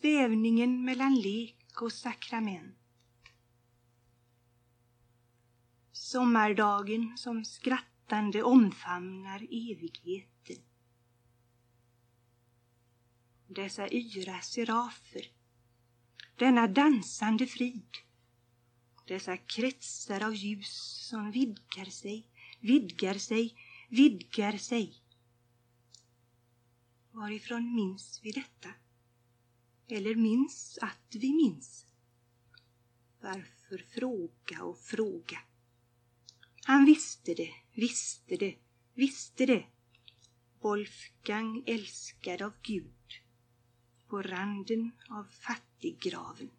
svävningen mellan lek och sakrament. Sommardagen som skrattande omfamnar evigheten. Dessa yra serafer, denna dansande frid, dessa kretsar av ljus som vidgar sig, vidgar sig, vidgar sig. Varifrån minns vi detta? Eller minns att vi minns? Varför fråga och fråga? Han visste det, visste det, visste det. Wolfgang älskad av Gud på randen av fattiggraven.